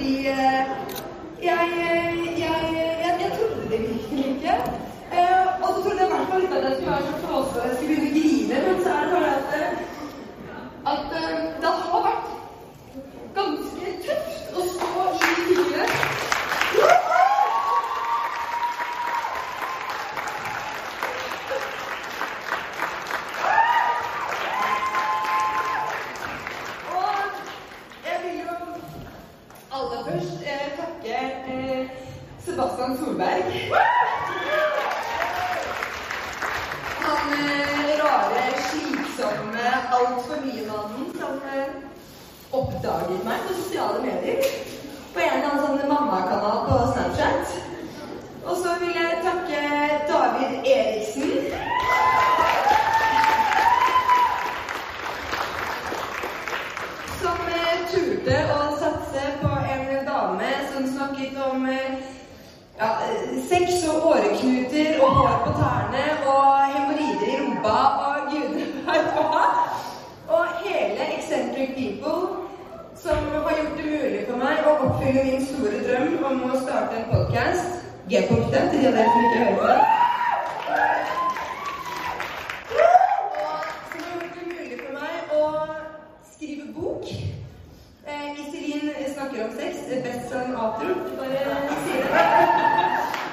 fordi eh, jeg, jeg, jeg, jeg, trodde det virkelig ikke. Eh, og så trodde jeg i hvert fall ikke at jeg skulle være så flåsete jeg skulle begynne å grine, men så er det bare at, eh, at eh, det har vært ganske tøft å stå i fingre. Og jeg vil jo aller først eh, takke eh, Sebastian Solberg. Han eh, rare, slitsomme, altfor mye-mannen som eh, oppdaget meg på sosiale medier. På en eller annen sånn mammakanal på Snapchat. Og så vil jeg takke David Eriksen. som eh, turte å satse på en dame som snakket om ja, sex og åreknuter og hår på tærne og hemoroider i rumpa og gudene veit hva. Og hele Eccentric People som har gjort det mulig for meg å oppfylle min store drøm om å starte en podkast. G-punktet til de av dere som ikke hører på det. Og som har gjort det mulig for meg å skrive bok. Eh, Iselin snakker om sex. Det er best som for Bare sier det.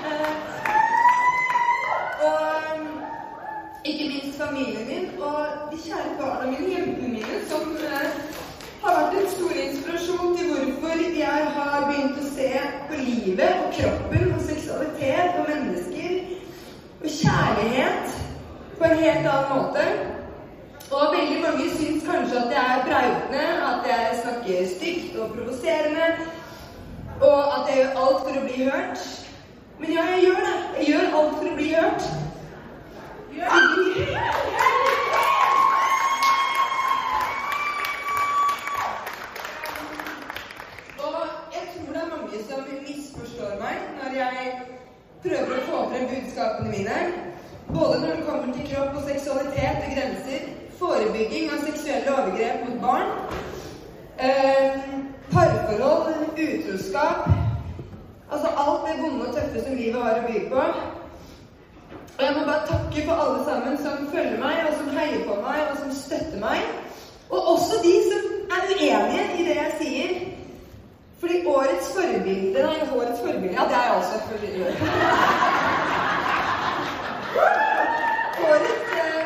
Eh, og ikke minst familien min og de kjære barna mine, jentene mine, som eh, har vært en stor inspirasjon til hvorfor jeg har begynt å se på livet og kroppen og seksualitet og mennesker og kjærlighet på en helt annen måte. Og veldig mange syns kanskje at jeg at jeg snakker stygt og provoserende, og at jeg gjør alt for å bli hørt. Men ja, jeg gjør det. Jeg gjør alt for å bli hørt. Og jeg tror det er mange som misforstår meg når jeg prøver å få frem budskapene mine. Både når det kommer til kropp og seksualitet og grenser, forebygging av seksuelle overgrep mot barn, eh, parforhold, utroskap Altså alt det vonde og tøffe som livet har å by på. Og jeg må bare takke for alle sammen som følger meg, og som heier på meg, og som støtter meg. Og også de som er uenige i det jeg sier. Fordi årets forbilde Nei, årets forbilde Ja, det er jeg også. selvfølgelig. Årets eh,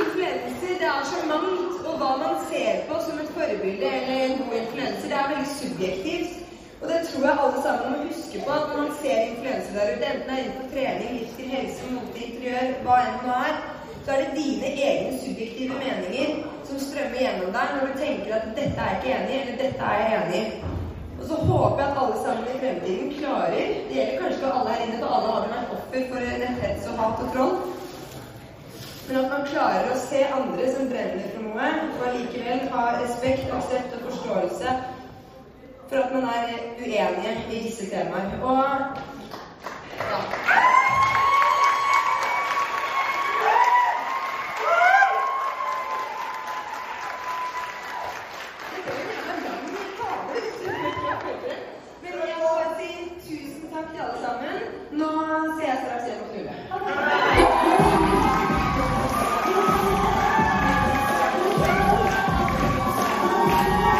influenser, det er så mangt. Og hva man ser på som et forbilde eller en god influenser, det er veldig subjektivt. Og det tror jeg alle sammen må huske på at når man ser influensere der ute, enten det er innenfor trening, livsstil, helse, mote, interiør, hva enn det er, så er det dine egne subjektive meninger som strømmer gjennom deg når du tenker at 'dette er jeg ikke enig i', eller 'dette er jeg enig i'. Og så håper jeg at alle sammen i fremtiden klarer Det gjelder kanskje ikke alle her inne, for alle har vært offer for netthets og hat og troll. Men at man klarer å se andre som brenner for noe, og allikevel ha respekt, aksept og forståelse for at man er uenige i disse temaer. Og ja. Men jeg må si tusen takk til alle sammen. Nå ser jeg straks hjem og knulle.